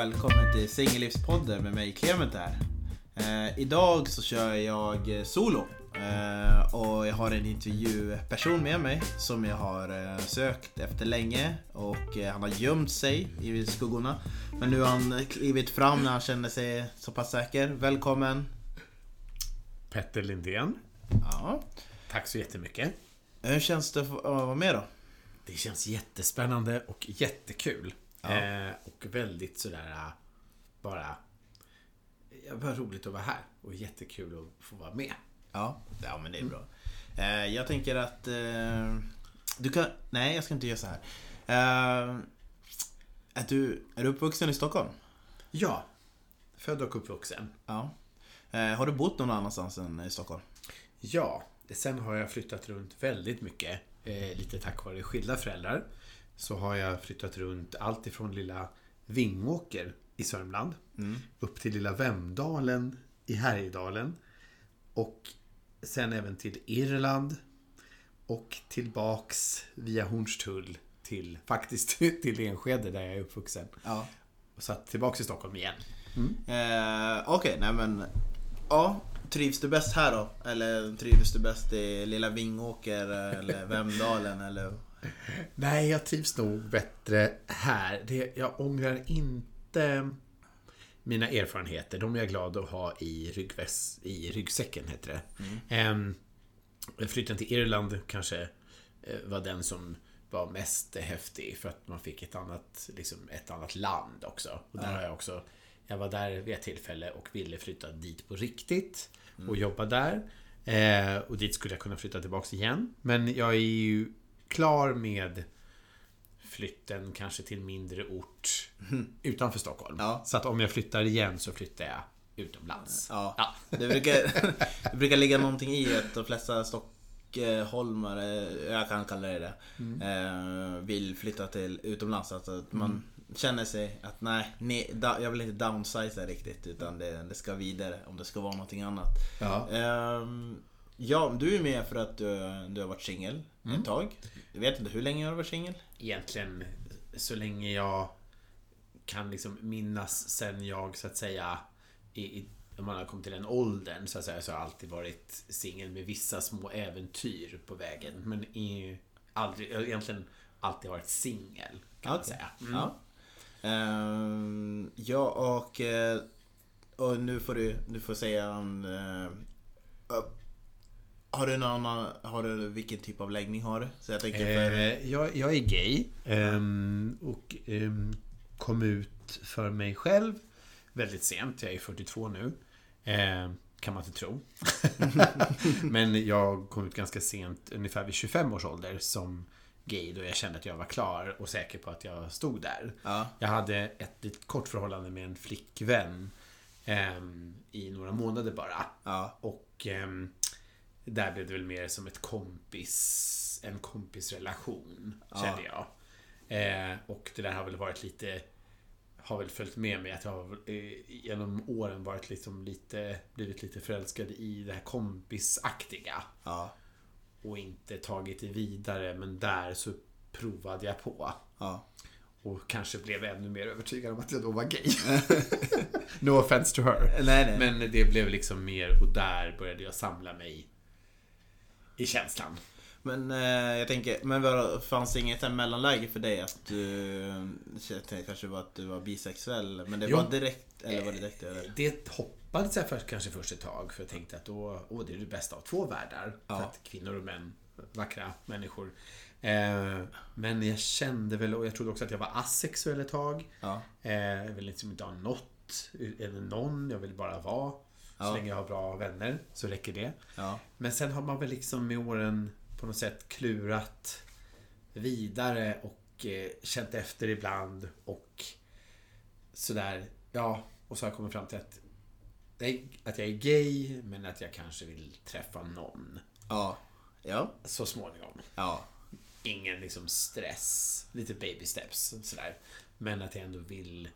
välkommen till Singellivspodden med mig Clement här. Eh, idag så kör jag eh, solo. Eh, och jag har en intervjuperson med mig som jag har eh, sökt efter länge. Och eh, han har gömt sig i skuggorna. Men nu har han klivit fram när han känner sig så pass säker. Välkommen! Petter Lindén. Ja. Tack så jättemycket. Hur känns det att vara med då? Det känns jättespännande och jättekul. Ja. Eh, och väldigt sådär äh, bara... Ja, bara roligt att vara här och jättekul att få vara med. Ja, ja men det är bra. Eh, jag tänker att eh, du kan... Nej, jag ska inte göra så här. Eh, är, du, är du uppvuxen i Stockholm? Ja. Född och uppvuxen. Ja. Eh, har du bott någon annanstans än i Stockholm? Ja. Sen har jag flyttat runt väldigt mycket. Eh, lite tack vare skilda föräldrar. Så har jag flyttat runt allt ifrån lilla Vingåker i Sörmland. Upp till lilla Vemdalen i Härjedalen. Och sen även till Irland. Och tillbaks via Hornstull till faktiskt till Enskede där jag är uppvuxen. Ja. Och så tillbaks till Stockholm igen. Eh, Okej, nej men... Ja, trivs du bäst här då? Eller trivs du bäst i lilla Vingåker eller Vemdalen eller? Nej, jag trivs nog bättre här. Det, jag ångrar inte mina erfarenheter. De är jag glad att ha i, ryggväs, i ryggsäcken, heter det. Ehm, flytten till Irland kanske eh, var den som var mest häftig för att man fick ett annat, liksom ett annat land också. Och där har jag också jag var där vid ett tillfälle och ville flytta dit på riktigt och jobba där. Eh, och dit skulle jag kunna flytta tillbaks igen. Men jag är ju klar med flytten kanske till mindre ort utanför Stockholm. Ja. Så att om jag flyttar igen så flyttar jag utomlands. Ja. Ja. Det, brukar, det brukar ligga någonting i att de flesta stockholmare, jag kan kalla det det, eh, vill flytta till utomlands. Alltså att man känner sig att nej, ne, da, jag vill inte downsiza riktigt utan det, det ska vidare om det ska vara någonting annat. Ja. Ehm, ja, du är med för att du, du har varit singel ett tag. Jag vet inte hur länge har du varit singel? Egentligen så länge jag kan liksom minnas sen jag så att säga i, i, om man har kommit till den åldern så att säga så har jag alltid varit singel med vissa små äventyr på vägen. Men i, aldrig, jag har egentligen alltid varit singel kan man Okej. säga. Mm. Ja. Ehm, ja, och, eh, och nu får du, du får säga eh, eh, har du någon har du, vilken typ av läggning har du? Så jag tänker för... Eh, jag, jag är gay ehm, och ehm, kom ut för mig själv väldigt sent. Jag är 42 nu. Ehm, kan man inte tro. Men jag kom ut ganska sent, ungefär vid 25 års ålder som gay då jag kände att jag var klar och säker på att jag stod där. Ja. Jag hade ett litet kort förhållande med en flickvän ehm, i några månader bara. Ja. Och ehm, där blev det väl mer som ett kompis, en kompisrelation, kände jag. Eh, och det där har väl varit lite, har väl följt med mig att jag har eh, genom åren varit liksom lite, blivit lite förälskad i det här kompisaktiga. Ja. Och inte tagit det vidare, men där så provade jag på. Ja. Och kanske blev ännu mer övertygad om att jag då var gay. no offense to her. Nej, nej. Men det blev liksom mer och där började jag samla mig i känslan. Men eh, jag tänker, men vadå, fanns det inget mellanläge för dig att du... Jag tänkte kanske var att du var bisexuell, men det Jo. var direkt, eller var det direkt? Eller? Det hoppades jag först, kanske först ett tag för jag tänkte att då, åh, det är det bästa av två världar. Ja. För att kvinnor och män, vackra människor. Eh, men jag kände väl, och jag trodde också att jag var asexuell ett tag. Ja. Eh, jag vill liksom inte ha något eller någon, jag vill bara vara. Så Ja. länge jag har bra vänner så räcker det. Ja. Men sen har man väl liksom med åren på något sätt klurat vidare och eh, känt efter ibland och sådär. Ja, och så har jag kommit fram till att, att jag är gay men att jag kanske vill träffa någon Ja. Ja. så småningom. Ja. Ingen liksom stress, lite baby steps sådär. Men att jag ändå vill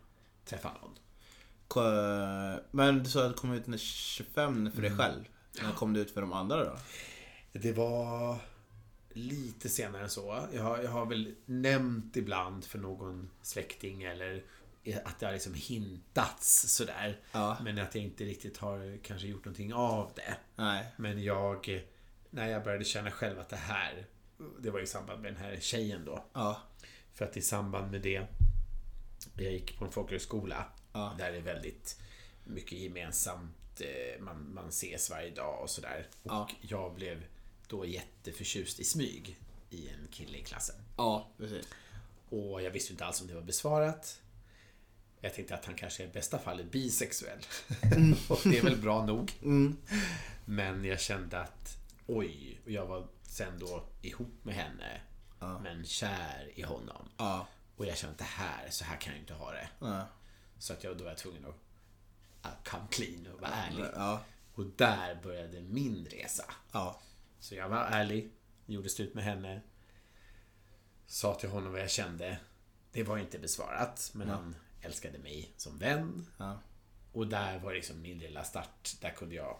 träffa någon. Men du sa att du kom ut när 25 för dig Mm. själv. När kom du ut för de andra då? Det var lite senare än så. Jag har, jag har väl nämnt ibland för någon släkting eller att det har liksom hintats sådär. Ja. Men att jag inte riktigt har kanske gjort någonting av det. Nej. Men jag, när jag började känna själv att det här, det var i samband med den här tjejen då. Ja. För att i samband med det, jag gick på en folkhögskola. Ja. Där det är väldigt mycket gemensamt. eh, Man, man ses varje dag och sådär. Och Ja. jag blev då jätteförtjust i smyg i en kille i klassen. Ja, precis. Och jag visste inte alls om det var besvarat. Jag tänkte att han kanske i bästa fall är bisexuell. och det är väl bra nog. Men jag kände att oj, och jag var sen då ihop med henne. Men kär i honom. Ja. Och jag kände att det här, så här kan jag inte ha det. Ja. Så att jag då var tvungen att att come clean och vara ärlig. Ja. Och där började min resa. Ja. Så jag var ärlig, gjorde slut med henne. Sa till honom vad jag kände. Det var inte besvarat, men han älskade mig som vän. Ja. Och där var liksom min lilla start. Där kunde jag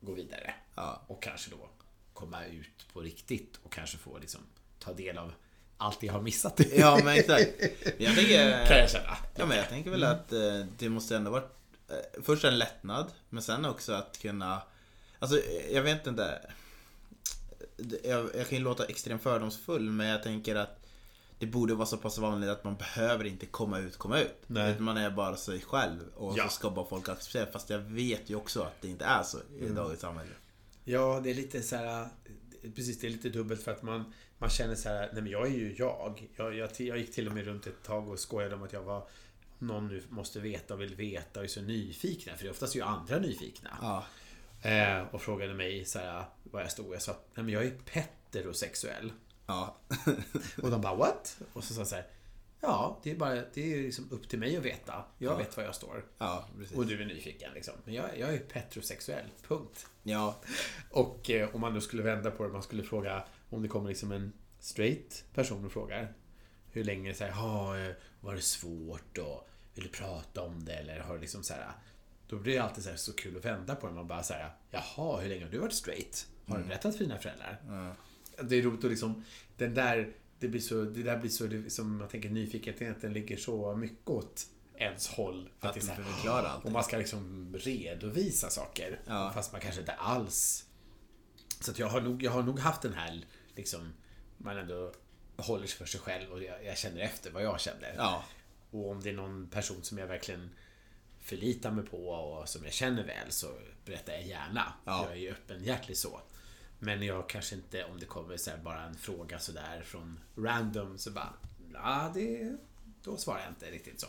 gå vidare. Ja. Och kanske då komma ut på riktigt och kanske få liksom ta del av allt jag har missat. Ja, men exakt. Jag tänker... kan jag känna. Ja, men jag tänker väl att eh, det måste ändå varit eh, först en lättnad, men sen också att kunna... Alltså, eh, jag vet inte. Jag, jag kan ju låta extremt fördomsfull, men jag tänker att det borde vara så pass vanligt att man behöver inte komma ut, komma ut. Nej. Man är bara sig själv och Ja. så ska bara folk acceptera. Fast jag vet ju också att det inte är så i Mm. dagens samhälle. Ja, det är lite så här... Precis, det är lite dubbelt för att man, man känner så här, nej men jag är ju jag. Jag, jag. jag gick till och med runt ett tag och skojade om att jag var någon nu måste veta och vill veta och är så nyfikna. För det är oftast ju andra nyfikna. Ja. Eh, och frågade mig så här, vad jag stod. Jag sa nej men jag är heterosexuell. Ja. Och de bara what? Och så sa jag så här, ja, det är bara det är liksom upp till mig att veta. Jag Ja. vet var jag står. Ja, precis. Och du är nyfiken liksom. Men jag, jag är heterosexuell, punkt. Ja. Och eh, om man nu skulle vända på det, man skulle fråga om det kommer liksom en straight person och frågar hur länge så här, var det svårt och vill du prata om det eller har det liksom så här då blir det alltid så, här, så kul att vända på det. Man bara säger jaha, hur länge har du varit straight? Har du berättat för dina föräldrar? Ja. Det är roligt att liksom, den där, det blir så, det där blir så, det, som man tänker nyfikenheten ligger så mycket åt ens håll. För Att du så här, får förklara allt. och man ska liksom redovisa saker. Ja. Fast man kanske inte alls... Så att jag har nog, jag har nog haft den här, liksom, man ändå håller sig för sig själv och jag, jag känner efter vad jag känner. Ja. Och om det är någon person som jag verkligen förlitar mig på och som jag känner väl så berättar jag gärna. Ja. Jag är ju öppenhjärtig så. Men jag kanske inte, om det kommer så bara en fråga sådär från random så bara, ja det... Då svarar jag inte riktigt så.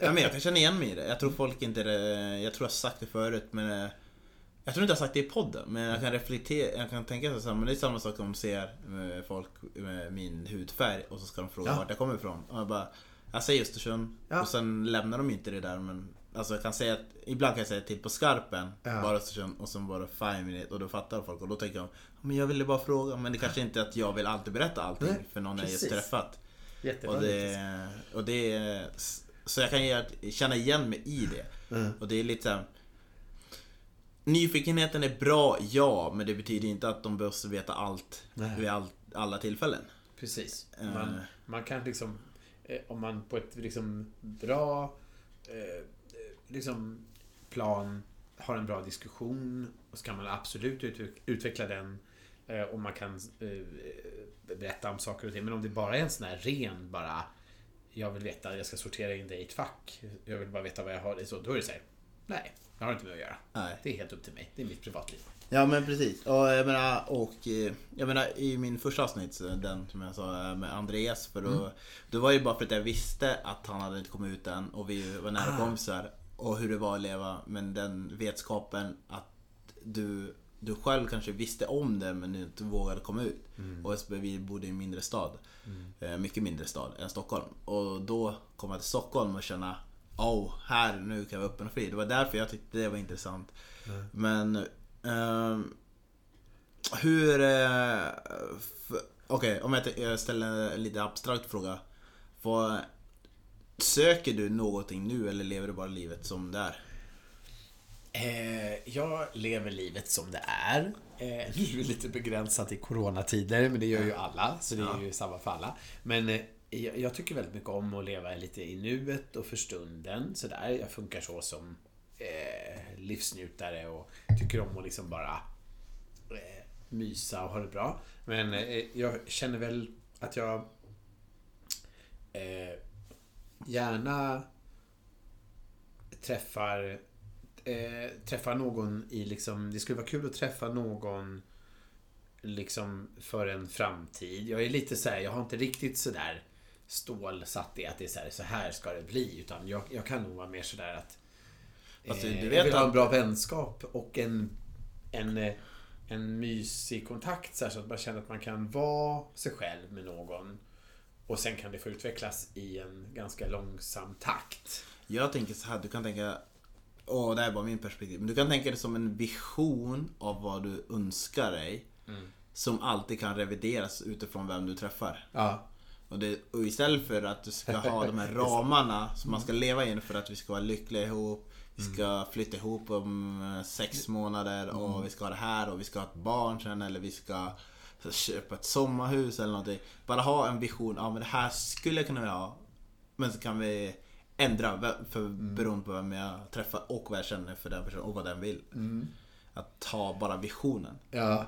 Ja, men jag kan känna igen mig i det. Jag tror folk inte... eh, Jag tror jag sagt det förut men... Jag tror inte jag har sagt det i podden men jag kan reflektera, jag kan tänka så här, men det är samma sak om de ser eh, folk med min hudfärg och så ska de fråga Ja. vart jag kommer ifrån. Och jag bara, jag säger Östersund Ja. och sen lämnar de inte det där men Alltså jag kan säga att, ibland kan jag säga till på skarpen, Ja. bara Östersund och sen bara five minutes och då fattar folk och då tänker de Men jag ville bara fråga, men det kanske inte är att jag vill alltid berätta allting Nej, för någon jag just precis. träffat. Jättebra. Och det, och det Så jag kan känna igen mig i det. Mm. Och det är lite så här, Nyfikenheten är bra, ja, men det betyder inte att de behöver veta allt Nej. vid all, alla tillfällen. Precis. Eh. Man, man kan liksom, eh, om man på ett liksom bra eh, liksom plan har en bra diskussion och så kan man absolut utveck- utveckla den och man kan berätta om saker och ting. Men om det bara är en sån här ren bara jag vill veta, jag ska sortera in dig i ett fack. Jag vill bara veta vad jag har. Så, då är det så här, nej, jag har inte med att göra. Nej. Det är helt upp till mig. Det är mitt privatliv. Ja men precis. Och jag menar, och, eh, jag menar i min första avsnitt, så den som jag sa eh, med Andreas. För då, då var det ju bara för att jag visste att han hade inte kommit ut än och vi var nära Ah. kompisar. Och hur det var att leva. Men den vetskapen att du, du själv kanske visste om det men du inte vågade komma ut. Och vi bodde i en mindre stad. Eh, Mycket mindre stad än Stockholm. Och då kom jag till Stockholm och känna Oh, här nu kan jag vara öppen och fri. Det var därför jag tyckte det var intressant. Men ehm, hur... eh, f- Okej, om jag, jag ställer en lite abstrakt fråga. Vad, söker du någonting nu eller lever du bara livet som det är? Eh, jag lever livet som det är. Eh, nu är det lite begränsat i coronatider, men det gör ju alla, så det är ju samma för alla. Men eh, jag, jag tycker väldigt mycket om att leva lite i nuet och för stunden. Sådär. Jag funkar så som eh, livsnjutare och tycker om att liksom bara eh, mysa och ha det bra. Men eh, jag känner väl att jag eh, gärna träffar eh, träffar någon i liksom, det skulle vara kul att träffa någon liksom för en framtid. Jag är lite så här, jag har inte riktigt sådär stålsatt i att det är så här, så här ska det bli. Utan jag, jag kan nog vara mer sådär att Fast eh, du jag vet vill ha en bra vänskap och en, en, eh, en mysig kontakt så, här, så att man känner att man kan vara sig själv med någon. Och sen kan det få utvecklas i en ganska långsam takt. Jag tänker så här, du kan tänka... Åh, det här är bara min perspektiv. Men du kan tänka det som en vision av vad du önskar dig. Som alltid kan revideras utifrån vem du träffar. Ja. Och, det, och istället för att du ska ha de här ramarna som man ska leva in för att vi ska vara lyckliga ihop. Vi ska flytta ihop om eh, sex månader och vi ska ha det här och vi ska ha ett barn sen eller vi ska köpa ett sommarhus eller någonting. Bara ha en vision, ja men det här skulle jag kunna vilja ha. Men så kan vi ändra för, beroende på vem jag träffar och vad jag känner för den personen och vad den vill. Att ha bara visionen. Ja.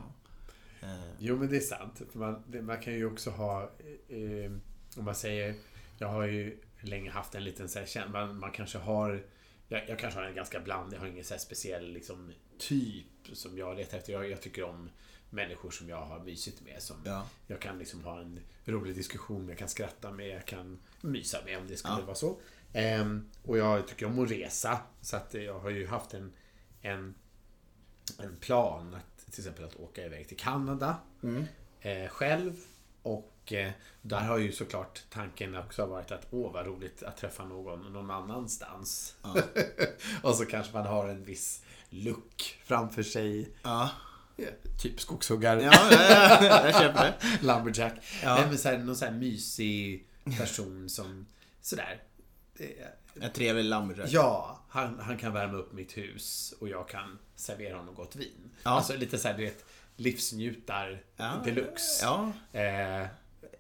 Eh, Jo men det är sant. För man, det, man kan ju också ha, eh, om man säger, jag har ju länge haft en liten så här, man, man kanske har, jag, jag kanske har en ganska bland, jag har ingen så speciell liksom, typ som jag letar efter. Jag, jag tycker om människor som jag har mysigt med. Som Ja. Jag kan liksom ha en rolig diskussion jag kan skratta med, jag kan mysa med om det skulle Ja. vara så. Ehm, och jag tycker om att resa. Så att jag har ju haft en, en, en plan till exempel att åka iväg till Kanada eh, själv. Och eh, där har ju såklart tanken också varit att åh vad roligt att träffa någon någon annanstans. och så kanske man har en viss look framför sig. Ja. Ja, Typ skogshuggare. Ja, ja, ja, jag köper det. Lumberjack. Ja. Nej, men så här, någon så här mysig person som sådär. eh, En trevlig lumberjack. Ja, han, han kan värma upp mitt hus och jag kan servera honom gott vin. Ja. Alltså lite såhär, du vet, livsnjutar Ja. deluxe. Ja, Eh,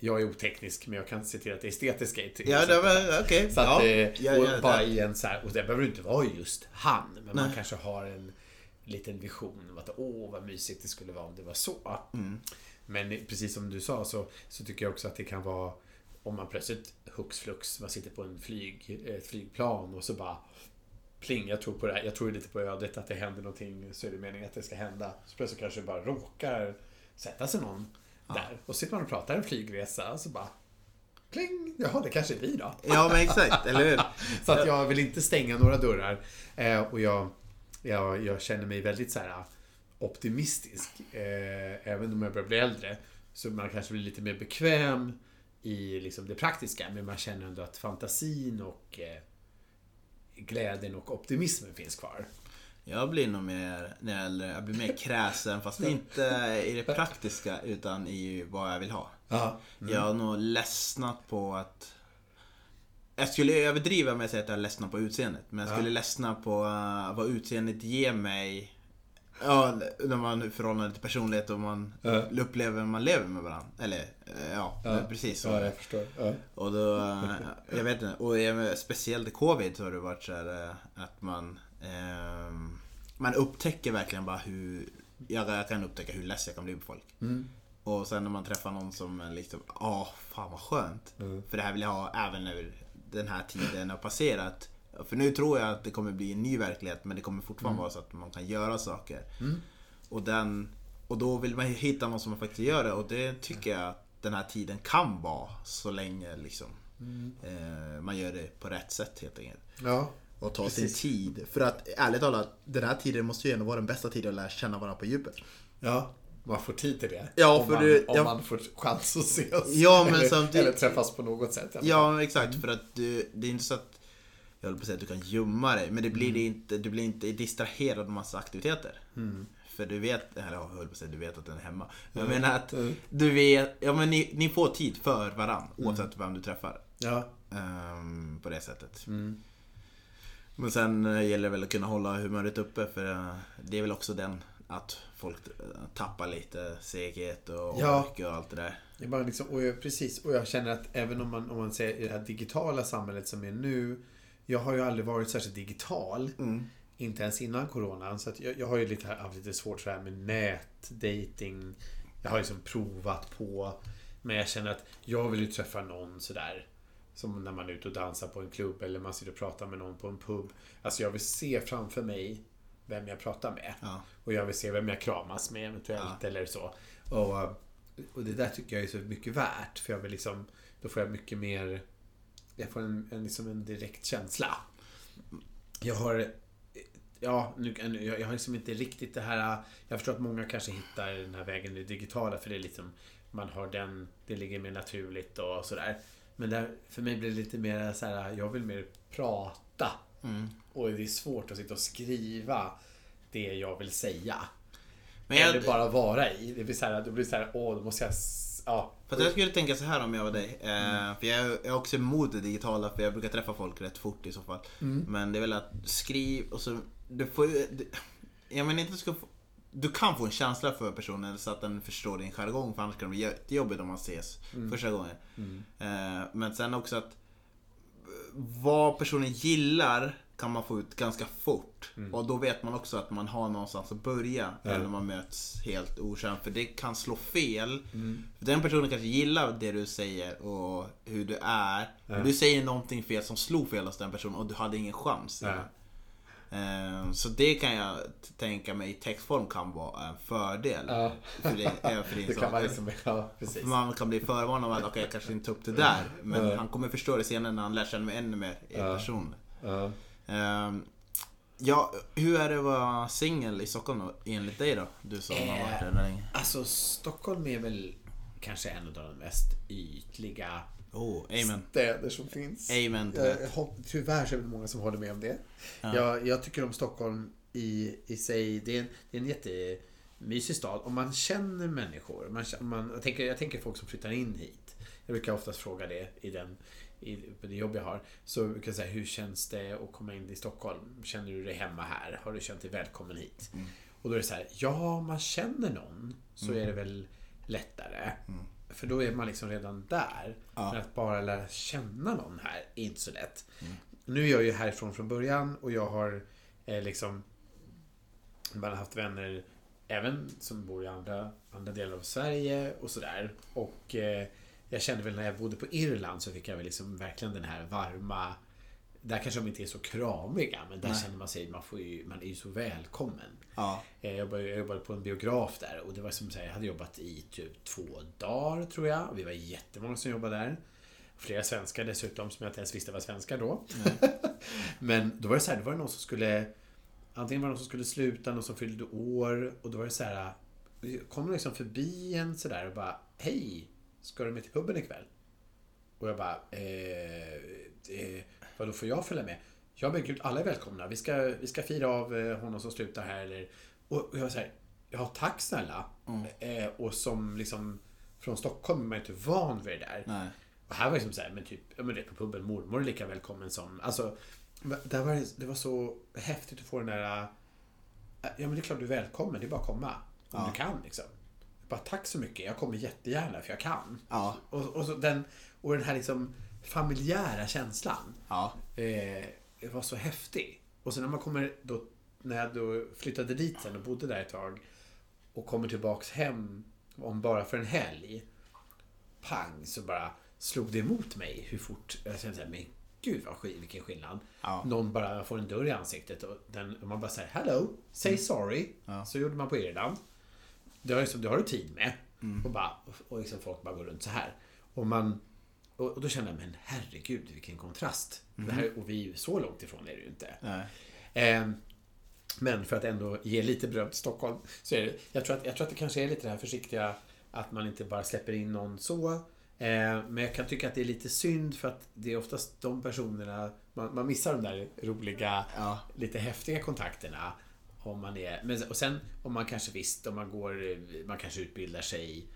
jag är oteknisk men jag kan se till att det estetiska är till. ja det var okej. Så att, ja. eh, Ja, och ja, bara det- i en så här, och det behöver inte vara just han, men man Nej. kanske har en liten vision om att åh vad mysigt det skulle vara om det var så. Mm. Men precis som du sa så, så tycker jag också att det kan vara om man plötsligt hux flux, man sitter på en flyg, ett flygplan och så bara pling, jag tror på det här, jag tror lite på ödet att det händer någonting så är det meningen att det ska hända. Så plötsligt kanske det bara råkar sätta sig någon där och så sitter man och pratar en flygresa och så bara pling, jaha det kanske är vi då. Ja men exakt, eller hur? Så att jag vill inte stänga några dörrar. Eh, och jag, jag, jag känner mig väldigt så här optimistisk. Eh, även om jag börjar bli äldre. Så man kanske blir lite mer bekväm i liksom det praktiska. Men man känner ändå att fantasin och eh, glädjen och optimismen finns kvar. Jag blir nog mer, när jag är äldre, jag blir mer kräsen fast inte i det praktiska utan i vad jag vill ha. Ja. Jag har nog ledsnat på att jag skulle överdriva med att säga att jag ledsnar på utseendet. Men jag skulle Ja. ledsna på uh, vad utseendet ger mig. Ja, när man förhållande till personlighet och man Ja. upplever man lever med varandra. Eller eh, ja, precis så. Ja, jag förstår. Ja. Och då, eh, jag vet inte, och speciellt i covid så har det varit så här eh, att man ehm, Man upptäcker verkligen bara hur jag, kan upptäcka hur less jag kan bli på folk. Och sen när man träffar någon som liksom, åh fan vad skönt. För det här vill jag ha även när den här tiden har passerat. För nu tror jag att det kommer bli en ny verklighet men det kommer fortfarande vara så att man kan göra saker. Och, den, och då vill man hitta någon som faktiskt gör det och det tycker jag att den här tiden kan vara så länge liksom eh, man gör det på rätt sätt helt enkelt. Ja. Och ta Precis. sin tid. För att ärligt talat, den här tiden måste ju ändå vara den bästa tiden att lära känna varandra på djupet. ja. Man får tid till det. Ja, om man, du- om ja. man får chans att ses. Ja, men eller, samtidigt- eller träffas på något sätt. Ja, exakt. För att du, det är inte så att jag håller på att säga att du kan gömma dig. Men det blir det inte, du blir inte distraherad av massa aktiviteter. För du vet, eller jag höll på att säga du vet att den är hemma. Men Jag menar att du vet, ja men ni, ni får tid för varandra oavsett vem du träffar. Ja. Ehm, på det sättet. Men sen eh, gäller det väl att kunna hålla humöret uppe för eh, det är väl också den att folk eh, tappar lite seghet och Ja. ork och allt det där. Bara liksom, och jag, precis, och jag känner att även om man, om man säger i det här digitala samhället som är nu. Jag har ju aldrig varit särskilt digital. Inte ens innan coronan. Så jag, jag har ju lite, haft lite svårt så här med nät, dating. Jag har liksom provat på. Men jag känner att jag vill ju träffa någon sådär. Som när man är ute och dansar på en klubb eller man sitter och pratar med någon på en pub. Alltså jag vill se framför mig vem jag pratar med. Ja. Och jag vill se vem jag kramas med eventuellt eller så. Och, och det där tycker jag är så mycket värt. För jag vill liksom, då får jag mycket mer, jag får en, en, liksom en direkt känsla. Jag har, ja, nu, jag, jag har liksom inte riktigt det här, jag förstår att många kanske hittar den här vägen i det digitala för det är liksom, man har den, det ligger mer naturligt och sådär. Men där, för mig blir det lite mer så här, jag vill mer prata. Och det är svårt att sitta och skriva det jag vill säga. Men jag, Eller bara vara i. Det blir så här, det blir så här, åh, då måste jag... Ja. För att jag skulle tänka så här om jag var dig. Eh, för jag är, också emot det digitala för jag brukar träffa folk rätt fort i så fall. Men det är väl att skriv och så... Du får ju... du- Jag menar inte att du ska få... Du kan få en känsla för personen så att den förstår din jargong för annars kan det bli jättejobbigt om man ses första gången. Eh, men sen också att vad personen gillar kan man få ut ganska fort. Och då vet man också att man har någonstans att börja. Eller om man möts helt okänd. För det kan slå fel. För Den personen kanske gillar det du säger och hur du är. Men du säger någonting fel som slog fel hos den personen och du hade ingen chans. Ja. Eh, Så det kan jag tänka mig i textform kan vara en fördel. Ja. För det, för din Det sak. kan man liksom... Ja, precis. För Man kan bli förvarnad om att okej, jag kanske inte tar upp det där. Men Ja. han kommer förstå det senare när han lär känna mig ännu mer i Ja. person. Ja. Ehm, ja, hur är det att vara singel i Stockholm då, enligt dig då? Du som har varit där länge. Alltså, Stockholm är väl kanske en av de mest ytliga Oh, amen. städer som finns. Amen till Jag, tyvärr så är det många som håller med om det. Jag, jag tycker om Stockholm i, i sig. Det är en, det är en jättemysig stad. Om man känner människor. Man, man, jag, tänker, jag tänker folk som flyttar in hit. Jag brukar oftast fråga det i den i, på det jobb jag har. Så brukar jag säga, hur känns det att komma in i Stockholm? Känner du dig hemma här? Har du känt dig välkommen hit? Och då är det så här, ja, om man känner någon så är det väl lättare. För då är man liksom redan där. Ja. Men att bara lära känna någon här är inte så lätt. Nu är jag ju härifrån från början och jag har eh, liksom man har haft vänner även som bor i andra, andra delar av Sverige och sådär. Och eh, jag kände väl när jag bodde på Irland så fick jag väl liksom verkligen den här varma där kanske de inte är så kramiga men där Nej. känner man sig, man, får ju, man är ju så välkommen. Ja. Eh, Jag jobbade, jag jobbade på en biograf där och det var som säga, jag hade jobbat i typ två dagar tror jag. Vi var jättemånga som jobbade där. Flera svenskar dessutom som jag inte ens visste var svenskar då. Men då var det så här, då var det någon som skulle Antingen var det någon som skulle sluta, någon som fyllde år och då var det så här Kom liksom förbi en sådär och bara Hej! Ska du med till puben ikväll? Och jag bara eh, eh, Vadå får jag följa med? Ja men gud, alla är välkomna. Vi ska, vi ska fira av eh, honom som slutar här eller Och och jag var så här Ja tack snälla. Eh, och som liksom Från Stockholm är man inte van vid det där. Nej. Och här var det som så här, men typ, ja men det på puben, mormor är lika välkommen som, alltså, där var det, det var så häftigt att få den där, ja men det är klart du är välkommen, det är bara att komma. Om Ja. du kan liksom. Bara tack så mycket, jag kommer jättegärna för jag kan. Ja. Och, och, så den, och den här liksom familjära känslan. Ja. Eh, det var så häftig. Och sen när man kommer då, när jag då flyttade dit sen och bodde där ett tag och kommer tillbaks hem om bara för en helg. Pang så bara slog det emot mig hur fort. Jag kände såhär, men gud vad vilken skillnad. Ja. Någon bara får en dörr i ansiktet och, den, och man bara säger hello, say sorry. Mm. Ja. Så gjorde man på Irland. Det har, liksom, det har du tid med. Mm. Och, bara, och liksom folk bara går runt så här. Och man och, och då kände jag, men herregud vilken kontrast. Det här, och vi är ju så långt ifrån är det ju inte. Eh, men för att ändå ge lite beröm till Stockholm. Så är det, jag, tror att, jag tror att det kanske är lite det här försiktiga att man inte bara släpper in någon så. Eh, men jag kan tycka att det är lite synd för att det är oftast de personerna man, man missar de där roliga, Ja. lite häftiga kontakterna. Om man är, men, och sen om man kanske visst, om man går, man kanske utbildar sig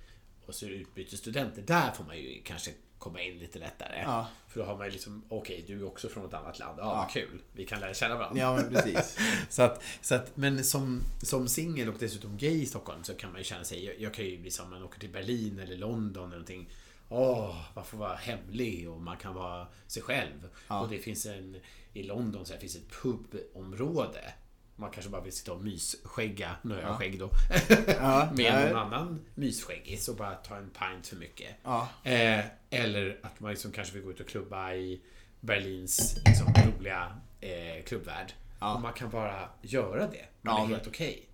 och så är det utbytesstudenter. Där får man ju kanske komma in lite lättare. Ja. För då har man ju liksom, okej, du är också från ett annat land. Ja, vad kul. Vi kan lära känna varandra. Ja, men precis. Så att, så att, men som, som singel och dessutom gay i Stockholm så kan man ju känna sig, jag, jag kan ju bli som man åker till Berlin eller London eller någonting. Åh, man får vara hemlig och man kan vara sig själv. Ja. Och det finns en, i London så här, finns ett pubområde. Man kanske bara vill sitta och mysskägga, nu har jag skägg då. Ja, Med nej. någon annan mysskäggis och bara ta en pint för mycket. Ja. Eh, eller att man liksom kanske vill gå ut och klubba i Berlins liksom, roliga eh, klubbvärld. Ja. Och man kan bara göra det. Man Ja, är helt okej.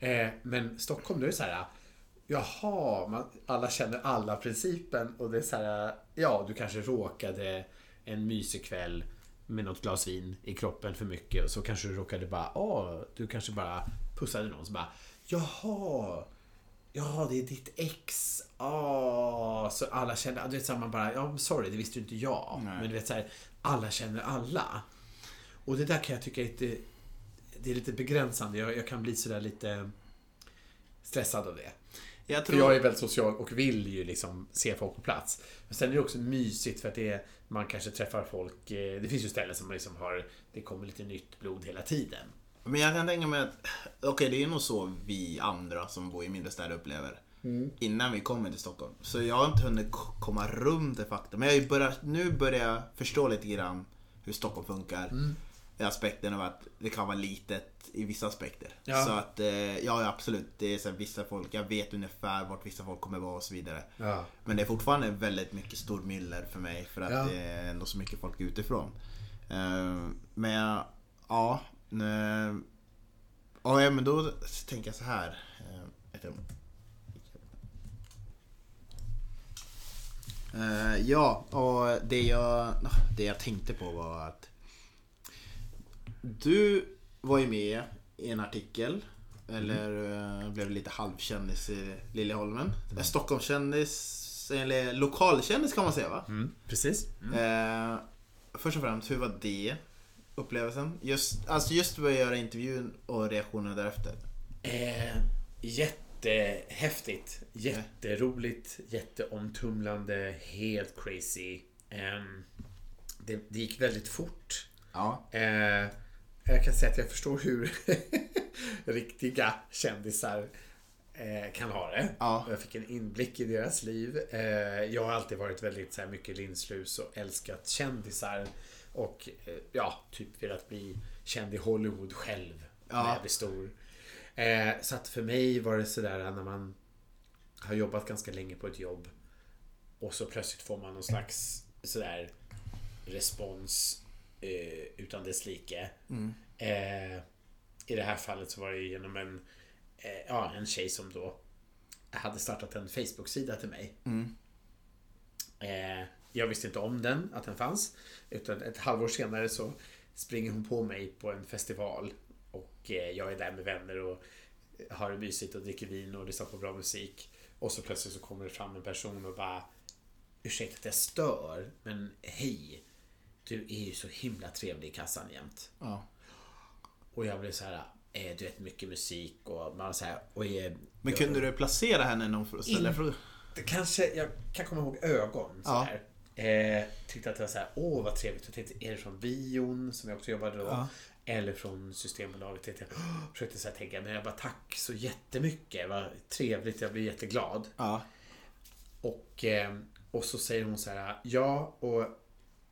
Eh, men Stockholm, då är det så här. Jaha, man, alla känner alla principen och det är så här. Ja, du kanske råkade en mysig kväll med något glas vin i kroppen för mycket och så kanske du råkade bara, åh, du kanske bara pussade någon som bara, jaha, Ja, det är ditt ex. Ah, så alla känner, du vet så här, man bara, ja sorry, det visste ju inte jag. Nej. Men du vet så här, alla känner alla. Och det där kan jag tycka är lite, det är lite begränsande. Jag, jag kan bli sådär lite stressad av det. Jag För tror... jag är väldigt social och vill ju liksom se folk på plats. Men sen är det också mysigt för att det är, man kanske träffar folk, eh, det finns ju ställen som man liksom har, det kommer lite nytt blod hela tiden. Men jag kan tänka mig att, okej det är nog så vi andra som bor i mindre städer upplever. Innan vi kommer till Stockholm. Så jag har inte hunnit komma runt det faktum. Men jag börjat, nu börjar jag förstå lite grann hur Stockholm funkar. I aspekten av att det kan vara litet i vissa aspekter. Ja. Så att, eh, ja absolut. Det är så vissa folk, jag vet ungefär vart vissa folk kommer vara och så vidare. Ja. Men det är fortfarande väldigt mycket stor myller för mig för att Ja. det är ändå så mycket folk utifrån. Eh, Men jag- ja, eh, ja, men då tänker jag så här. eh. Eh, Ja, och det jag, det jag tänkte på var att du var ju med i en artikel eller eh, blev lite halvkändis i Liljeholmen. Mm. Stockholmskändis, eller lokalkändis kan man säga va? Mm, precis. Eh, först och främst, hur var det upplevelsen? Just, alltså just att göra intervjun och reaktionerna därefter. Eh, jättehäftigt. Jätteroligt. Jätteomtumlande. Helt crazy. Ehm, det, det gick väldigt fort. Ja. Eh, jag kan säga att jag förstår hur riktiga kändisar eh, kan ha det. Ja. Jag fick en inblick i deras liv. Eh, jag har alltid varit väldigt så här, mycket linslus och älskat kändisar. Och eh, ja, typ velat bli känd i Hollywood själv. Ja. När jag blir stor. Så att för mig var det sådär när man har jobbat ganska länge på ett jobb och så plötsligt får man någon slags sådär respons utan dess like. Eh, I det här fallet så var det genom en, eh, ja, en tjej som då hade startat en Facebook-sida till mig. Eh, jag visste inte om den, att den fanns. Utan ett halvår senare så springer hon på mig på en festival. Och eh, jag är där med vänner och har det mysigt och dricker vin och lyssnar på bra musik. Och så plötsligt så kommer det fram en person och bara Ursäkta att jag stör, men hej. Du är ju så himla trevlig i kassan jämt. ja. Och jag blev så här, eh, du vet mycket musik och man så här, och är, Men kunde du placera henne när hon ställde det kanske, jag kan komma ihåg ögon så Ja. här. Eh, tyckte att det var så här, åh vad trevligt. Jag tänkte, är det från bion som jag också jobbade då? Ja. Eller från Systembolaget? Jag, försökte så här tänka, men jag bara tack så jättemycket. Vad trevligt, jag blir jätteglad. Ja. Och, eh, och så säger hon så här, ja och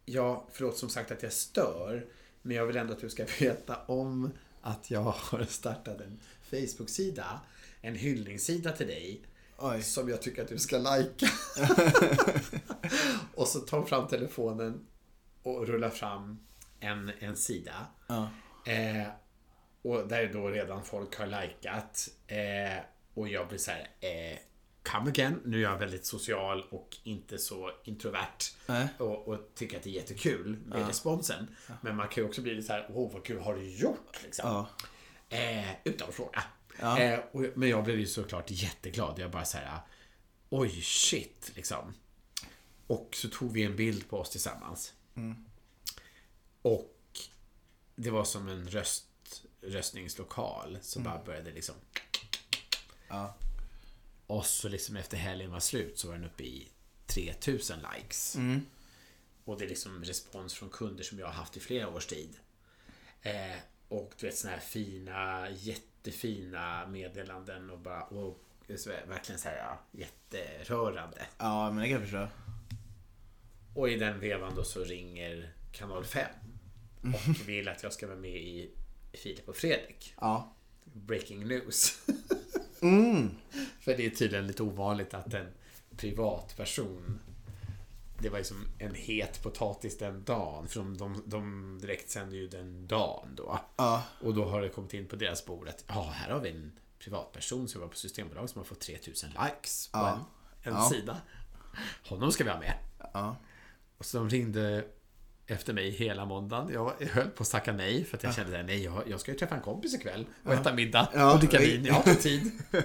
ja, förlåt som sagt att jag stör. Men jag vill ändå att du ska veta om att jag har startat en Facebook-sida. En hyllningssida till dig. Oj. Som jag tycker att du ska lajka. och så tar hon fram telefonen och rullar fram en, en sida. Ja. Eh, och där då redan folk har likat. Eh, och jag blir så här, eh, come again. Nu är jag väldigt social och inte så introvert. Nej. Och, och tycker att det är jättekul med responsen. Men man kan ju också bli lite så här, åh vad kul har du gjort? Liksom. Ja. Eh, utan att fråga. Ja. Eh, och, men jag blev ju såklart jätteglad. Jag bara så här, oj shit liksom. Och så tog vi en bild på oss tillsammans. Och det var som en röst, röstningslokal. Så bara började liksom. Ja. Och så liksom efter helgen var slut så var den uppe i 3000 likes. Mm. Och det är liksom respons från kunder som jag har haft i flera års tid. Eh, och du vet såna här fina, jättefina meddelanden och bara och så verkligen så här ja, jätterörande. Ja, men det kan jag förstå. Och i den vevan då så ringer kanal 5 och vill att jag ska vara med i Filip och Fredrik. Ja. Breaking news. Mm. För det är tydligen lite ovanligt att en privatperson det var liksom en het potatis den dagen. För de, de, de direkt sänder ju den dagen då. Ja. Och då har det kommit in på deras bord att ja, här har vi en privatperson som var på Systembolaget som har fått 3000 likes på Ja. en, en Ja. sida. Honom ska vi ha med. Ja. Och så de ringde efter mig hela måndagen. Jag höll på att tacka nej för att jag kände att nej, jag, jag ska ju träffa en kompis ikväll och äta middag och dricka vin. Jag har inte tid.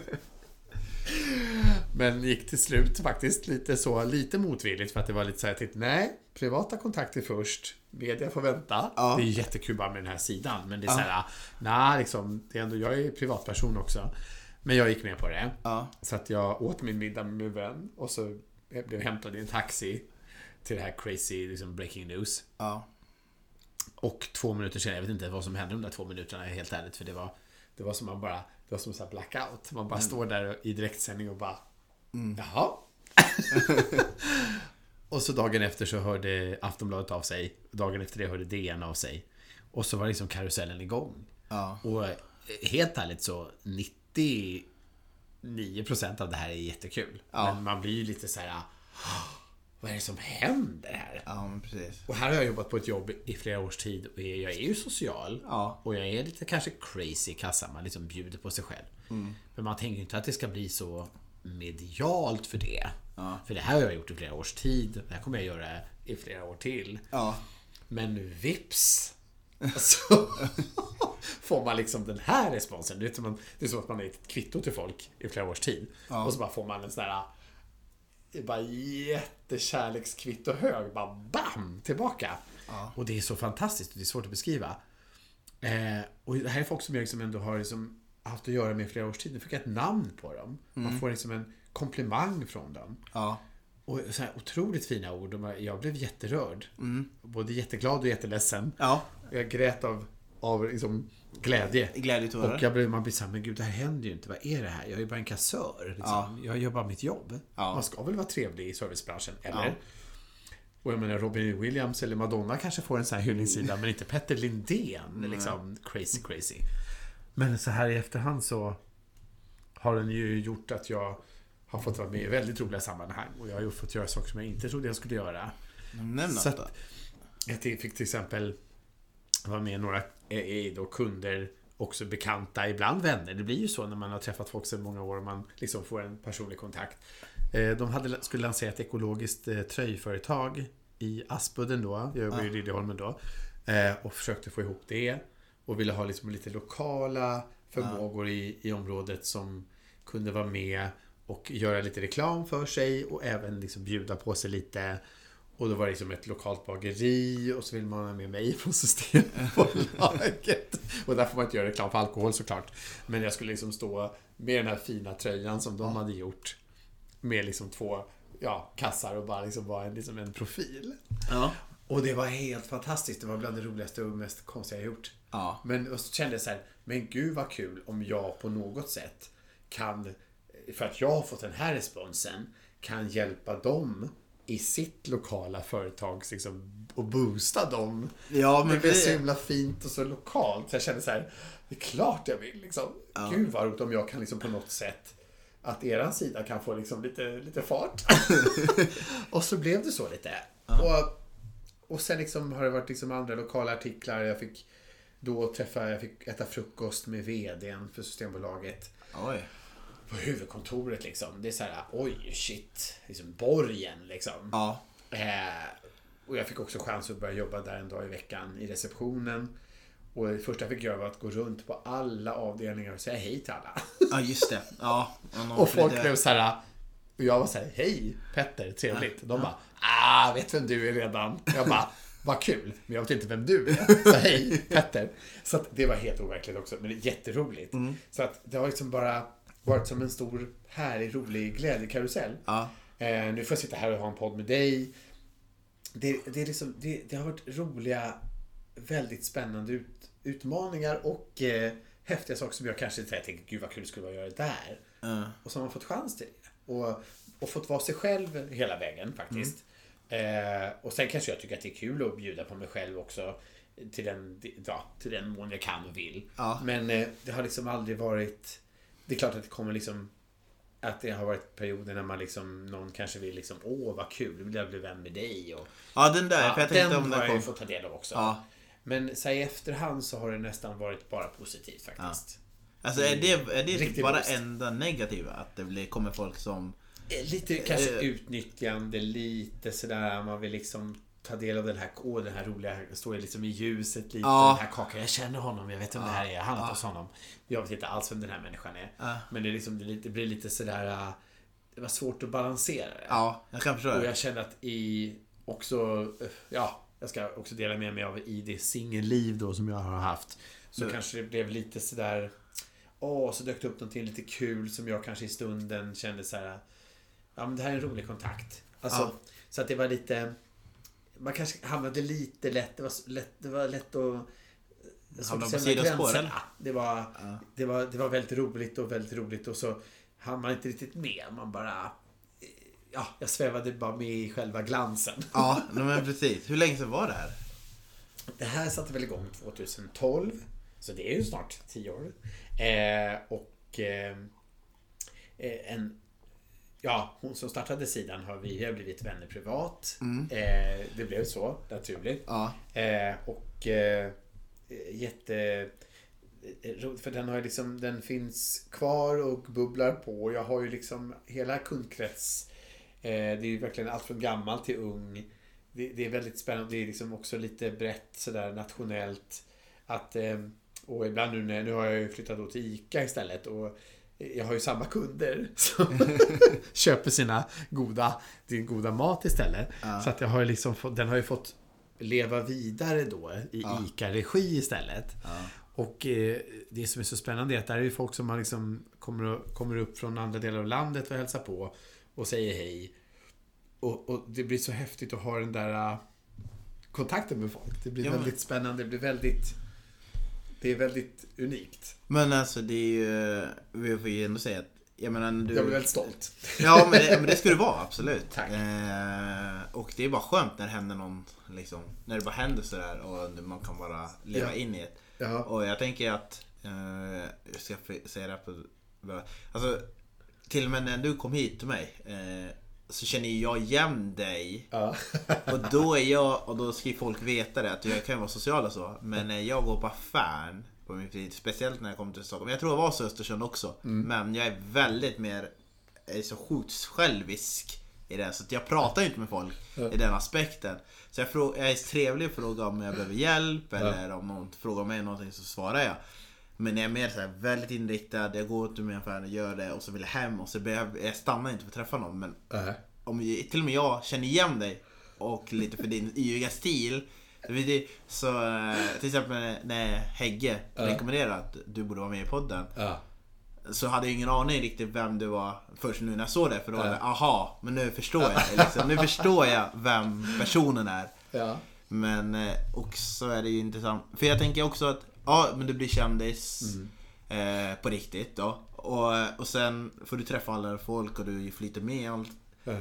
Men gick till slut faktiskt lite så, lite motvilligt för att det var lite så här, tänkte, nej, privata kontakter först, media får vänta. Ja. Det är jättekul bara med den här sidan, men det är så här, nej, liksom, det är ändå, jag är privatperson också. Men jag gick med på det. Ja. Så att jag åt min middag med min vän och så blev jag hämtad i en taxi till det här crazy liksom, breaking news. Ja. Och två minuter senare, jag vet inte vad som hände de där två minuterna helt ärligt för det var Det var som man bara Det var som en blackout. Man bara står där i direktsändning och bara Jaha. och så dagen efter så hörde Aftonbladet av sig. Dagen efter det hörde DN av sig. Och så var liksom karusellen igång. Ja. Och eh, helt ärligt så 99% av det här är jättekul. Ja. Men man blir ju lite så här. "Åh, Vad är det som händer här? Ja, men precis. Och här har jag jobbat på ett jobb i flera års tid och jag är ju social. Ja. Och jag är lite kanske crazy i kassan. Man liksom bjuder på sig själv. Mm. Men man tänker ju inte att det ska bli så medialt för det. Ja. För det här har jag gjort i flera års tid. Det här kommer jag göra i flera år till. Ja. Men vips så får man liksom den här responsen. Det är, som man, det är som att man är ett kvitto till folk i flera års tid. Ja. Och så bara får man en sån där bara jättekärlekskvitto hög. Bara BAM! Tillbaka. Ja. Och det är så fantastiskt och det är svårt att beskriva. Eh, och det här är folk som jag liksom ändå har liksom haft att göra med i flera års tid. Nu fick jag ett namn på dem. Man får liksom en komplimang från dem. Ja. Och så här otroligt fina ord. Och Jag blev jätterörd. Både jätteglad och jätteledsen. Ja. Jag grät av, av liksom glädje. Glädjetårar. Och jag blev, man blir såhär, men gud det här händer ju inte. Vad är det här? Jag är ju bara en kassör. Liksom. Ja. Jag gör bara mitt jobb. Ja. Man ska väl vara trevlig i servicebranschen, eller? Ja. Och jag menar Robin Williams eller Madonna kanske får en sån här hyllningssida, men inte Petter Lindén. Liksom crazy, crazy. Men så här i efterhand så har den ju gjort att jag har fått vara med i väldigt roliga sammanhang. Och jag har ju fått göra saker som jag inte trodde jag skulle göra. Nämn något då. Jag fick till exempel vara med några eh, eh, då kunder, också bekanta, ibland vänner. Det blir ju så när man har träffat folk sedan många år och man liksom får en personlig kontakt. Eh, De hade, skulle lansera ett ekologiskt tröjföretag i Aspudden då, jag jobbar ju i Liljeholmen då. Och försökte få ihop det. Och ville ha liksom lite lokala förmågor i, i området som kunde vara med och göra lite reklam för sig och även liksom bjuda på sig lite. Och då var det liksom ett lokalt bageri och så vill man ha med mig från Systembolaget. och där får man inte göra reklam för alkohol såklart. Men jag skulle liksom stå med den här fina tröjan som de hade gjort. Med liksom två ja, kassar och bara liksom vara en, liksom en profil. Ja. Och det var helt fantastiskt. Det var bland det roligaste och mest konstiga jag gjort. Ja. Men och så kände jag så här, men gud vad kul om jag på något sätt kan, för att jag har fått den här responsen, kan hjälpa dem i sitt lokala företag liksom, och boosta dem. Ja, men det blev så himla fint och så lokalt. Så jag kände så här, det är klart jag vill liksom. Gud vad roligt om jag kan liksom på något sätt att eran sida kan få liksom lite, lite fart. och så blev det så lite. Och, och sen liksom har det varit liksom andra lokala artiklar. Jag fick då träffa, jag fick äta frukost med VDn för Systembolaget Oj. På huvudkontoret liksom. Det är så här, oj shit, liksom borgen liksom. Ja. Eh, och jag fick också chans att börja jobba där en dag i veckan i receptionen. Och det första jag fick göra var att gå runt på alla avdelningar och säga hej till alla. Ja, just det. Ja. Och folk blev så här. Och jag var så här, hej Petter, trevligt. De bara, ah, vet vem du är redan. Jag bara, vad kul, men jag vet inte vem du är. Så hej Petter. Så att det var helt overkligt också, men det är jätteroligt. Så att det har liksom bara varit som en stor, härlig, rolig glädjekarusell. Ja. Eh, nu får jag sitta här och ha en podd med dig. Det, det, är liksom, det, det har varit roliga, väldigt spännande ut, utmaningar och eh, häftiga saker som jag kanske inte tänker, gud vad kul det skulle vara att göra det där. Ja. Och så har man fått chans till det. Och, och fått vara sig själv hela vägen faktiskt. Eh, och sen kanske jag tycker att det är kul att bjuda på mig själv också. Till den, ja, till den mån jag kan och vill. Ja. Men eh, det har liksom aldrig varit... Det är klart att det kommer liksom... Att det har varit perioder när man liksom... Någon kanske vill liksom... Åh, vad kul. Nu vill jag bli vän med dig. Och, ja, den där. ja, för jag tänkte den om har den jag ju fått ta del av också. Ja. Men så här, i efterhand så har det nästan varit bara positivt faktiskt. Alltså är det, är det typ bara boost. enda negativa? Att det blir, kommer folk som... Eh, Lite kanske Eh. utnyttjande, lite sådär. Man vill liksom ta del av den här, åh, den här roliga, står liksom i ljuset lite. Ja. Den här kakan. Jag känner honom, jag vet vem det här är. Jag har handlat hos honom. Jag vet inte alls vem den här människan är. Ja. Men det, är liksom, det, blir lite sådär, äh, det var svårt att balansera det. Ja, jag kan förstå Och det. jag känner att i också, eh, ja, jag ska också dela med mig av i det singelliv då som jag har haft. Så Nu. kanske det blev lite sådär, åh, så dök det upp någonting lite kul som jag kanske i stunden kände så här. Ja, men det här är en rolig kontakt. Alltså, Ja. så att det var lite, man kanske hamnade lite lätt, det var lätt, det var lätt att svårt Hamna på sätta sidospår, gränserna. eller? Det var, Ja. det, var, det var väldigt roligt och väldigt roligt och så hann man inte riktigt med. Man bara... Ja, jag svävade bara med i själva glansen. Ja, men precis. Hur länge sedan var det här? Det här satte väl igång 2012. Så det är ju snart 10 år. Eh, och eh, eh, en... Ja, hon som startade sidan har vi har blivit vänner privat. Eh, det blev så, naturligt. Ja. Eh, och eh, jätte... eh, För den har ju liksom, den finns kvar och bubblar på. Jag har ju liksom hela kundkrets. Eh, det är ju verkligen allt från gammal till ung. Det, det är väldigt spännande. Det är liksom också lite brett sådär nationellt. Att, eh, och ibland nu när, nu har jag ju flyttat då till ICA istället. Och jag har ju samma kunder som köper sina goda, din goda mat istället. Så att jag har liksom fått, den har ju fått leva vidare då i Ja. ICA-regi istället. Ja. Och eh, det som är så spännande är att där är ju folk som man liksom kommer, kommer upp från andra delar av landet och hälsar på och säger hej. Och, och det blir så häftigt att ha den där eh, kontakten med folk. Det blir Ja, väldigt spännande. Det blir väldigt... Det är väldigt unikt. Men alltså det är ju... Vi får ju ändå säga att... Jag menar du... Jag blir väldigt stolt. Ja men det, men det ska du vara, absolut. Tack. Eh, och det är bara skönt när det händer någon, liksom, när det bara händer sådär och man kan bara leva Ja. in i det. Ja. Och jag tänker att, eh, jag ska säga det här på, alltså till och med när du kom hit till mig eh, så känner jag igen dig. Ja. Och då är jag, och då ska ju folk veta det, att jag kan vara social och så. Men när jag går på affären på min fritid, speciellt när jag kommer till Stockholm. Jag tror jag var så i Östersund också. Men jag är väldigt mer, är så sjukt självisk i det. Så jag pratar ju inte med folk i den aspekten. Så jag, frå- jag är trevlig och frågar om jag behöver hjälp eller om någon frågar mig någonting så svarar jag. Men jag är mer så här väldigt inriktad, jag går till min affär och gör det och så vill jag hem och så behöver jag stannar inte för att träffa någon. Men Nej. om till och med jag känner igen dig och lite för din yviga stil. Så eh, till exempel när Hägge Ja. rekommenderade att du borde vara med i podden. Ja. Så hade jag ingen aning riktigt vem du var först nu när jag såg det. För då var det aha, men nu förstår jag. Liksom. Nu förstår jag vem personen är. Men eh, också är det ju intressant. För jag tänker också att, ja men du blir kändis Mm. eh, på riktigt då. Och, och sen får du träffa alla folk och du flyter med allt. Ja.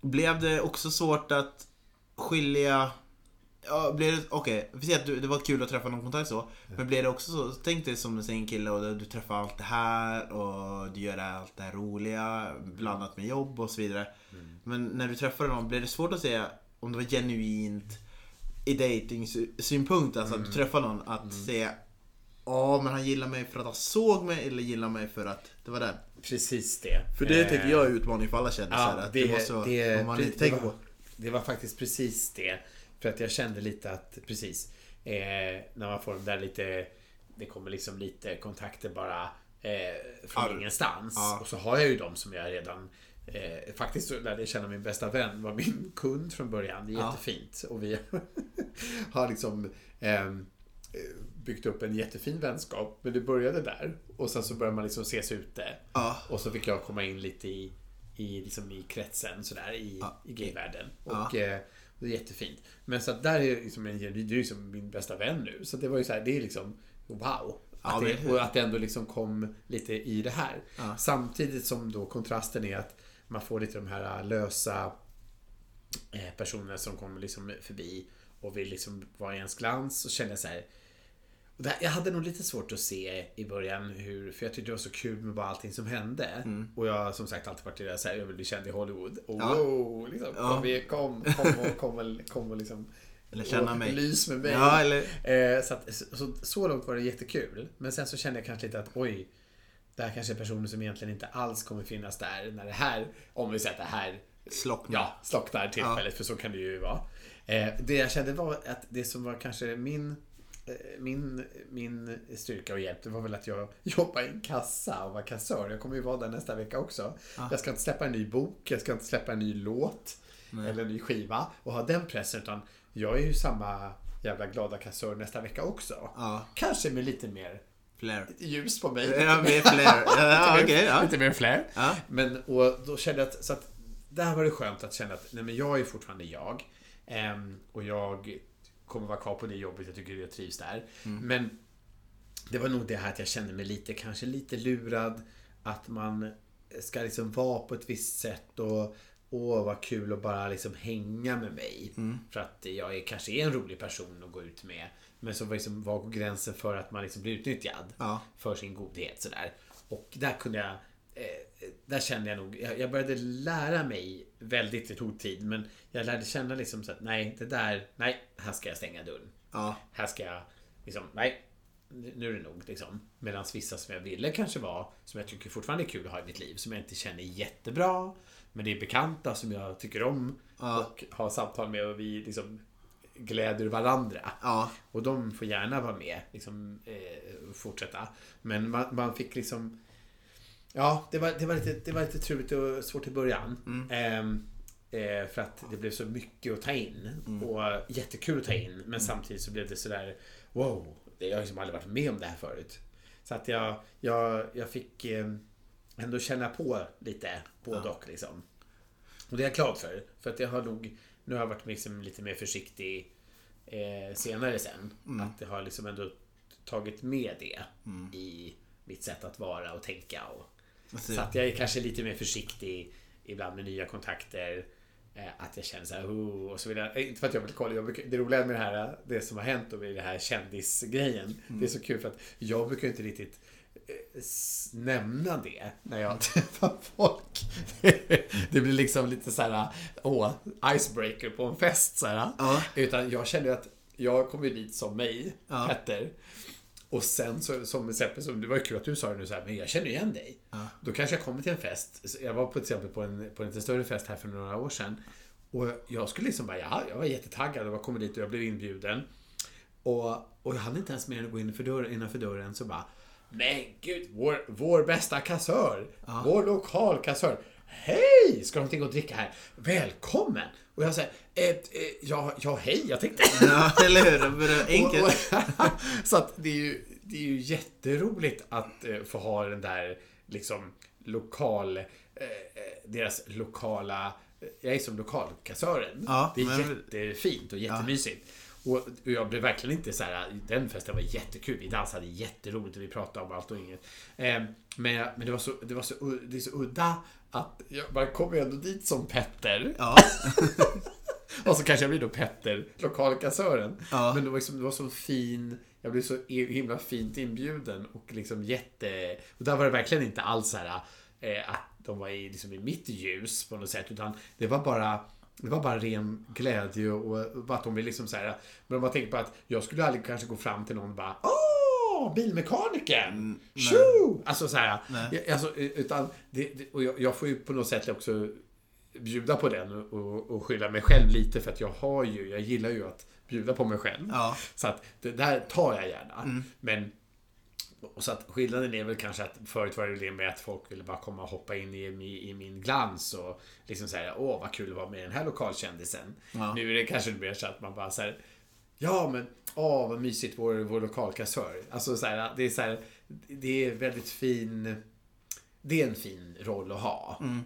Blev det också svårt att skilja... Ja, blev det... Okej, säger att det var kul att träffa någon kontakt så. Men blev det också så, tänk dig som en singkille och du träffar allt det här och du gör allt det här roliga blandat med jobb och så vidare. Men när du träffade någon, blev det svårt att säga om det var genuint i dating-synpunkt, alltså att du träffar någon, att säga Ja, men han gillar mig för att han såg mig eller gillar mig för att det var den. Precis det. För det Eh, tänker jag är utmaning för alla kändisar. Ja, att det, det måste det, man det, inte det, tänker var, på. det var faktiskt precis det. För att jag kände lite att, precis, eh, när man får de där lite, det kommer liksom lite kontakter bara eh, från Ja. ingenstans. Ja. Och så har jag ju dem som jag redan Eh, faktiskt så lärde jag känna min bästa vän var min kund från början. Det är Ja. jättefint. Och vi har liksom ehm, eh, byggt upp en jättefin vänskap. Men det började där. Och sen så började man liksom ses ute. Ja. Och så fick jag komma in lite i, i, liksom i kretsen sådär i, Ja. i gayvärlden. Och eh, det är jättefint. Men så att där är liksom en, det är liksom min bästa vän nu. Så det var ju så här, det är liksom wow. Att det, och att det ändå liksom kom lite i det här. Samtidigt som då kontrasten är att man får lite de här lösa eh, personer som kommer liksom förbi och vill liksom vara i ens glans. Och känner jag så här. Jag hade nog lite svårt att se i början hur, för jag tyckte det var så kul med bara allting som hände. Och jag har som sagt alltid varit det där, så här, jag vill bli känd i Hollywood. Och Ja. liksom, Ja. kom, kom, kom och, kom och, kom och liksom Eller känna mig. Lys med mig. Ja, eller... Eh, så, att, så, så långt var det jättekul. Men sen så kände jag kanske lite att oj, det här kanske är personer som egentligen inte alls kommer finnas där när det här, om vi säger att det här Slockna. ja, slocknar tillfället, för så kan det ju vara. Eh, det jag kände var att det som var kanske min eh, min, min styrka och hjälp, det var väl att jag jobbade i en kassa och var kassör. Jag kommer ju vara där nästa vecka också. Jag ska inte släppa en ny bok, jag ska inte släppa en ny låt eller en ny skiva och ha den pressen, utan jag är ju samma jävla glada kassör nästa vecka också. Ja. Kanske med lite mer Flair. ljus på mig. Ja, med flair. Ja, lite, okej, mer, ja. lite mer flair. Ja. Men och då kände jag att, så att där var det skönt att känna att nej, men jag är fortfarande jag. Ehm, och jag kommer vara kvar på det jobbet, jag tycker jag trivs där. Mm. Men det var nog det här att jag kände mig lite, kanske lite lurad. Att man ska liksom vara på ett visst sätt och Åh, vad kul att bara liksom hänga med mig. Mm. För att jag är, kanske är en rolig person att gå ut med. Men så var, liksom, var gränsen för att man liksom blir utnyttjad Ja. för sin godhet sådär. Och där kunde jag eh, där kände jag nog, jag, jag började lära mig väldigt, det tog tid, men jag lärde känna liksom så att nej, det där, nej, här ska jag stänga dörren. Ja. Här ska jag, liksom, nej, nu är det nog liksom. Medan vissa som jag ville kanske var, som jag tycker fortfarande är kul att ha i mitt liv, som jag inte känner jättebra, men det är bekanta som jag tycker om Ja. och har samtal med och vi liksom gläder varandra. Ja. Och de får gärna vara med, liksom eh, fortsätta. Men man, man fick liksom Ja, det var, det var, lite, det var lite trubbigt och svårt i början. Ehm, eh, för att det blev så mycket att ta in. Och jättekul att ta in. Men samtidigt så blev det sådär Wow, jag har liksom aldrig varit med om det här förut. Så att jag, jag, jag fick eh, ändå känna på lite både och liksom. Och det är jag glad för. För att jag har nog Nu har jag varit liksom lite mer försiktig eh, senare sen. Att jag har liksom ändå tagit med det i mitt sätt att vara och tänka. Och, Alltså, så att jag är kanske lite mer försiktig ibland med nya kontakter. Eh, att jag känner så här, oh, och så vidare. Eh, Inte för att jag vill kolla. Jag brukar, det roliga med det här, det som har hänt och med det här kändisgrejen. Det är så kul för att jag brukar inte riktigt eh, nämna det när jag träffar folk. Det blir liksom lite så här, åh, icebreaker på en fest så här. Ja. Utan jag känner att jag kommer dit som mig, Ja. Petter. Och sen så, som exempel, som, det var ju kul att du sa det nu så här, men jag känner ju igen dig. Då kanske jag kommer till en fest. Jag var på till exempel på en, på en lite större fest här för några år sedan. Och jag skulle liksom bara, ja, jag var jättetaggad och jag kom dit och jag blev inbjuden. Och, och jag hade inte ens mer än att gå in för dörren, innanför dörren så bara Men gud, vår, vår bästa kassör! Vår lokalkassör! Hej! Ska de till och dricka här? Välkommen! Och jag säger, eh, eh, ja, ja hej, jag tänkte Ja, eller hur? Enkelt. så att det är ju, det är ju jätteroligt att eh, få ha den där liksom lokal, eh, eh, deras lokala, jag är som lokalkassören. Ja, det är men- jättefint och jättemysigt. Och jag blev verkligen inte så här, den festen var jättekul. Vi dansade jätteroligt och vi pratade om allt och inget. Eh, men, men det var så, det var så, det är så udda att jag, man kommer ju ändå dit som Petter. Ja. Och så kanske jag blir då Petter, lokalkassören. Ja. Men det var, liksom, det var så fin, jag blev så himla fint inbjuden och liksom jätte... Och där var det verkligen inte alls så här eh, att de var i, liksom, i mitt ljus på något sätt. Utan det var bara det var bara ren glädje och, att de vill liksom så här. Men om man tänker på att jag skulle aldrig kanske gå fram till någon och bara Åh, bilmekanikern! Tjo! Alltså så här. jag- Alltså, utan det, det, och jag, jag får ju på något sätt också bjuda på den och, och, skylla mig själv lite för att jag har ju, jag gillar ju att bjuda på mig själv. Ja. Så att det där tar jag gärna. Men och så att skillnaden är väl kanske att förut var det det med att folk ville bara komma och hoppa in i, i, i min glans och liksom säga åh vad kul det var med den här lokalkändisen. Ja. Nu är det kanske mer så att man bara så här, Ja, men åh vad mysigt vår, vår lokalkassör. Alltså så här, det är så här, det är väldigt fin, det är en fin roll att ha. Mm.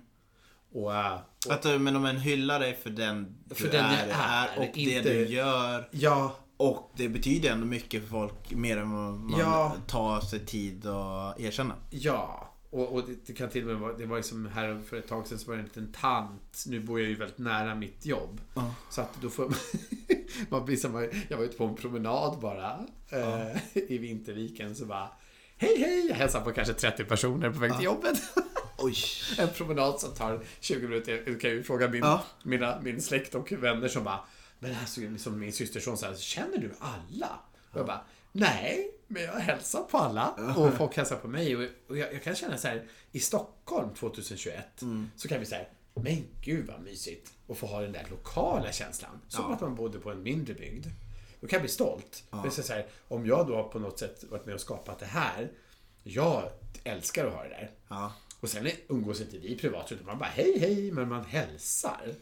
Och, äh, och, Att, du- men om en hyllar dig för den du För den är, jag är, och inte- det du gör. ja, Och det betyder ändå mycket för folk, mer än vad man Ja. tar sig tid att erkänna. ja. Och, och det, det kan till och med vara, det var liksom här för ett tag sedan så var det en liten tant. Nu bor jag ju väldigt nära mitt jobb. Ja. Så att då får man, man blir som, jag var ute på en promenad bara eh, i Vinterviken så bara Hej hej! Jag hälsar på kanske 30 personer på väg till jobbet. Oj! En promenad som tar 20 minuter. Jag kan ju fråga min, mina, min släkt och vänner som bara Men alltså, som min systerson här, känner du alla? Och jag bara Nej, men jag hälsar på alla. Och folk hälsar på mig. Och, och jag, jag kan känna så här i Stockholm 2021 Mm. så kan vi säga Men gud vad mysigt att få ha den där lokala känslan. Som Ja. att man bodde på en mindre bygd. Då kan jag bli stolt. Men så här, om jag då har på något sätt varit med och skapat det här. Jag älskar att ha det där. Ja. Och sen umgås inte vi privat, utan man bara hej hej, men man hälsar.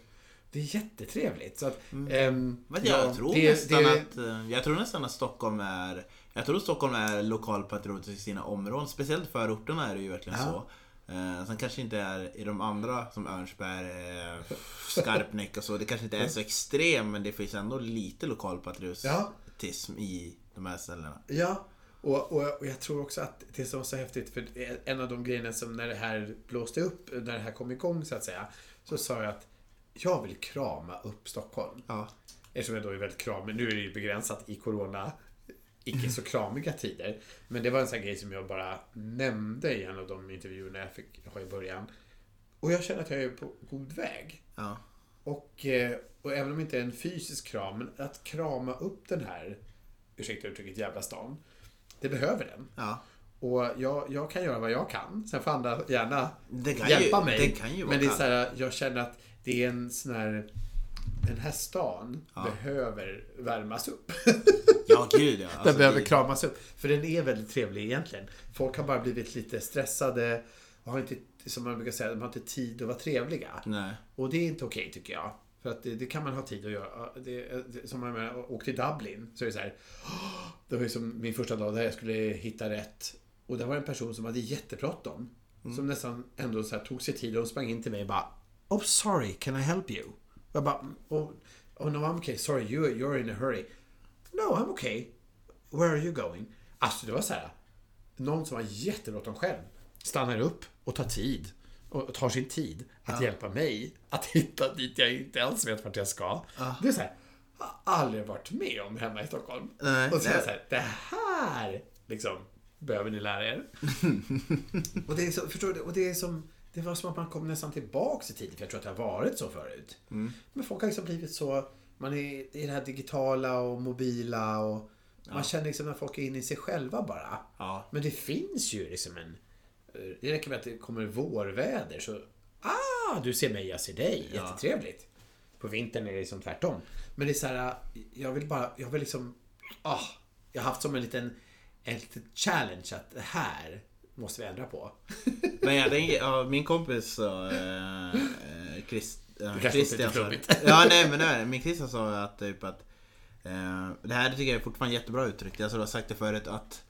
Det är jättetrevligt. Så att, Mm. Men jag, ja, tror det- nästan det- att, eh, jag tror nästan att Stockholm är Jag tror Stockholm är lokalpatriotisk i sina områden. Speciellt förorterna är det ju verkligen Ja. så. Eh, sen kanske inte är i de andra som Örnsberg, eh, Skarpnäck och så. Det kanske inte är så extrem men det finns ändå lite lokalpatriotism i de här ställena. Ja, och, och, och jag tror också att det som var så häftigt, för en av de grejerna som när det här blåste upp, när det här kom igång så att säga, så sa jag att jag vill krama upp Stockholm. Ja. Eftersom jag då är väldigt kramig. Nu är det ju begränsat i corona icke så kramiga tider. Men det var en sån grej som jag bara nämnde i en av de intervjuerna jag fick ha i början. Och jag känner att jag är på god väg. Ja. Och, eh, och även om det inte är en fysisk kram, men att krama upp den här, ursäkta uttrycket, jävla stan. Det behöver den. ja. Och jag, jag kan göra vad jag kan. Sen får andra gärna hjälpa ju, mig. Men det är så här, jag känner att det är en sån här... Den här stan Ja. behöver värmas upp. Ja, gud ja. den Alltså, behöver det- kramas upp. För den är väldigt trevlig egentligen. Folk har bara blivit lite stressade och har inte, som man brukar säga, de har inte tid att vara trevliga. Nej. Och det är inte okej tycker jag. För att det, det kan man ha tid att göra. Det, det, som jag menar, åk till Dublin så är det så här. Det var ju som min första dag där jag skulle hitta rätt. Och där var en person som hade jättebråttom. Som nästan ändå så här tog sig tid och sprang in till mig och bara Oh sorry, can I help you? Och jag bara Oh, oh no I'm okay, sorry you, you're in a hurry. No I'm okay. Where are you going? Alltså det var så här. Någon som har jättebråttom själv stannar upp och tar tid. Och tar sin tid att hjälpa mig att hitta dit jag inte alls vet vart jag ska. Det är så här. Jag har aldrig varit med om hemma i Stockholm. Nej, och så är så här. Det här liksom behöver ni lära er. och det är så, förstår du? Och det är som det var som att man kom nästan tillbaks i tiden, för jag tror att det har varit så förut. Men folk har liksom blivit så, man är i det här digitala och mobila och man känner liksom att folk är inne i sig själva bara. Ja. Men det finns ju liksom en... Det räcker med att det kommer vårväder så... Ah, du ser mig, jag ser dig. Ja. Jättetrevligt. På vintern är det liksom tvärtom. Men det är så här, jag vill bara, jag vill liksom... Ah, jag har haft som en liten, en liten challenge att det här måste vi ändra på. Men jag tänker, ja, min kompis sa... Eh, eh, eh, Christian sa-. Ja, nej men det är, min Christian sa att typ att... Eh, det här tycker jag är fortfarande jättebra uttryckt. Jag har sagt det förut att...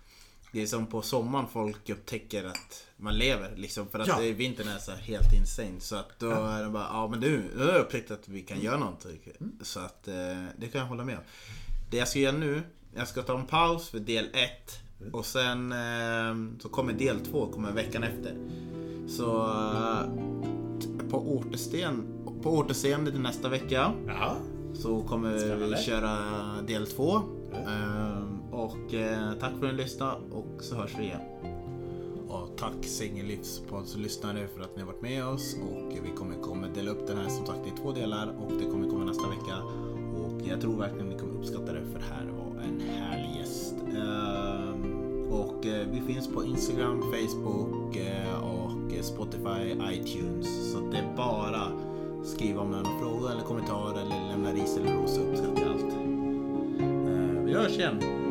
Det är som på sommaren folk upptäcker att man lever liksom. För att Ja. vintern är så helt insane. Så att då är det bara, ja men du, nu har jag upptäckt att vi kan göra någonting. Mm. Så att eh, det kan jag hålla med om. Det jag ska göra nu, jag ska ta en paus för del 1. Och sen eh, så kommer del 2, kommer veckan efter. Så eh, på, återsten, på återseende till nästa vecka Ja. så kommer Spännande. vi köra del 2. Och eh, tack för att ni lyssnade och så hörs vi igen. Och tack Singellivspodds lyssnare för att ni har varit med oss och vi kommer, kommer dela upp den här som sagt i två delar och det kommer komma nästa vecka. Och jag tror verkligen ni kommer uppskatta det för det här var en härlig gäst. Och eh, vi finns på Instagram, Facebook eh, och eh, Spotify, iTunes. Så det är bara skriva om du har några frågor eller kommentarer eller lämna ris eller ros så uppskattar jag allt. Vi hörs igen.